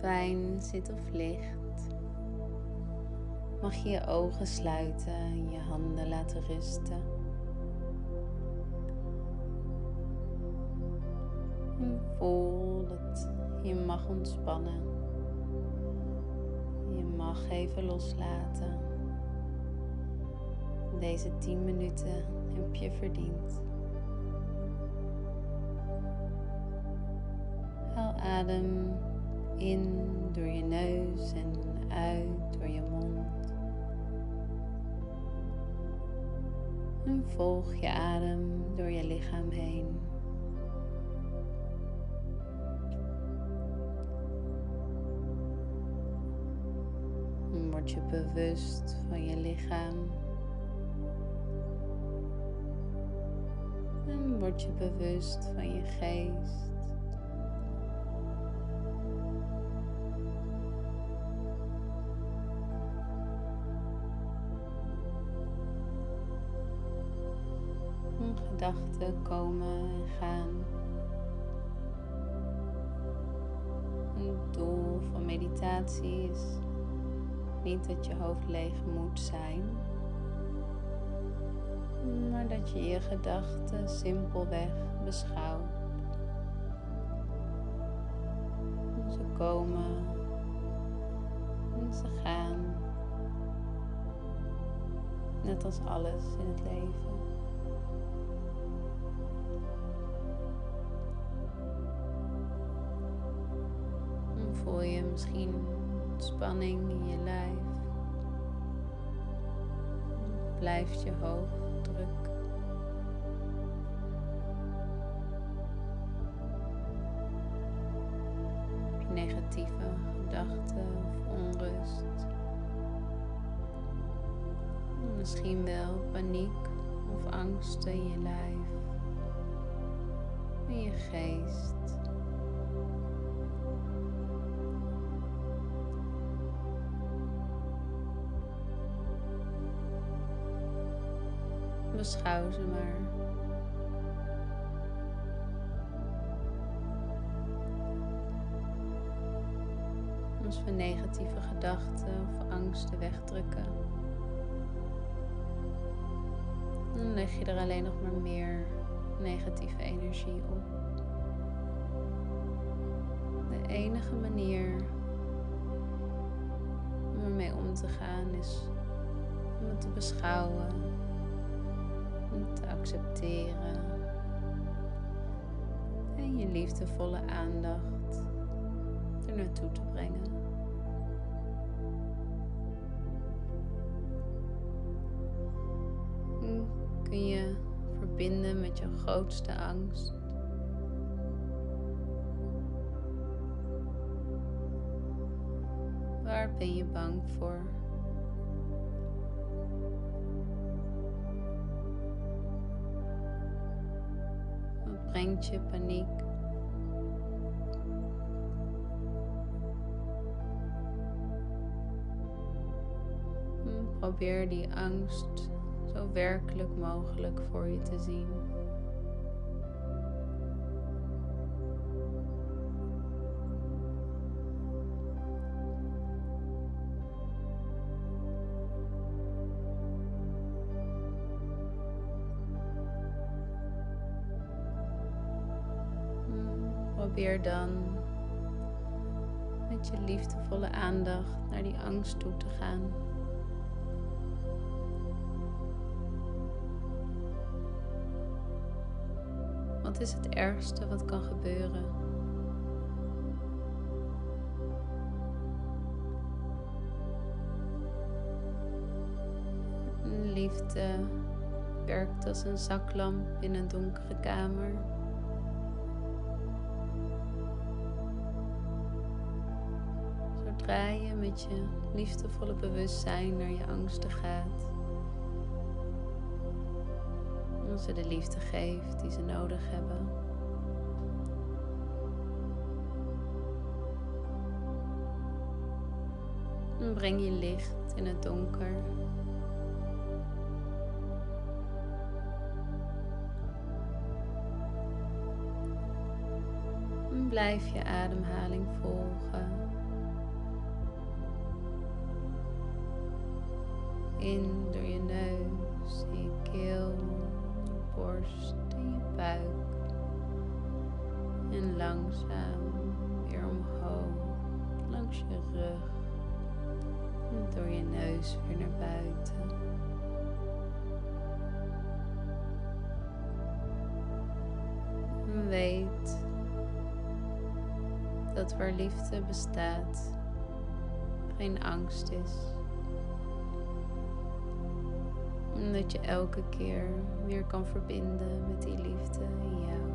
Fijn zit of ligt, mag je je ogen sluiten en je handen laten rusten. En voel dat je mag ontspannen. Je mag even loslaten. Deze 10 minuten heb je verdiend. Haal adem in door je neus en uit door je mond. En volg je adem door je lichaam heen. En word je bewust van je lichaam. En word je bewust van je geest. Gedachten komen en gaan. Het doel van meditatie is niet dat je hoofd leeg moet zijn, maar dat je je gedachten simpelweg beschouwt. Ze komen en ze gaan, net als alles in het leven. Voel je misschien spanning in je lijf. Blijft je hoofd druk. Negatieve gedachten of onrust? Misschien wel paniek of angst in je lijf, in je geest. Beschouw ze maar. Als we negatieve gedachten of angsten wegdrukken, dan leg je er alleen nog maar meer negatieve energie op. De enige manier om ermee om te gaan is om het te beschouwen te accepteren en je liefdevolle aandacht er naartoe te brengen. Kun je verbinden met je grootste angst. Waar ben je bang voor? Brengt je paniek. Probeer die angst zo werkelijk mogelijk voor je te zien. Probeer dan met je liefdevolle aandacht naar die angst toe te gaan. Wat is het ergste wat kan gebeuren? Liefde werkt als een zaklamp in een donkere kamer. Zodra je met je liefdevolle bewustzijn naar je angsten gaat, als ze de liefde geeft die ze nodig hebben. En breng je licht in het donker. En blijf je ademhaling volgen. In door je neus, in je keel, je borst en je buik. En langzaam weer omhoog, langs je rug. En door je neus weer naar buiten. En weet dat waar liefde bestaat, geen angst is. En dat je elke keer weer kan verbinden met die liefde in jou.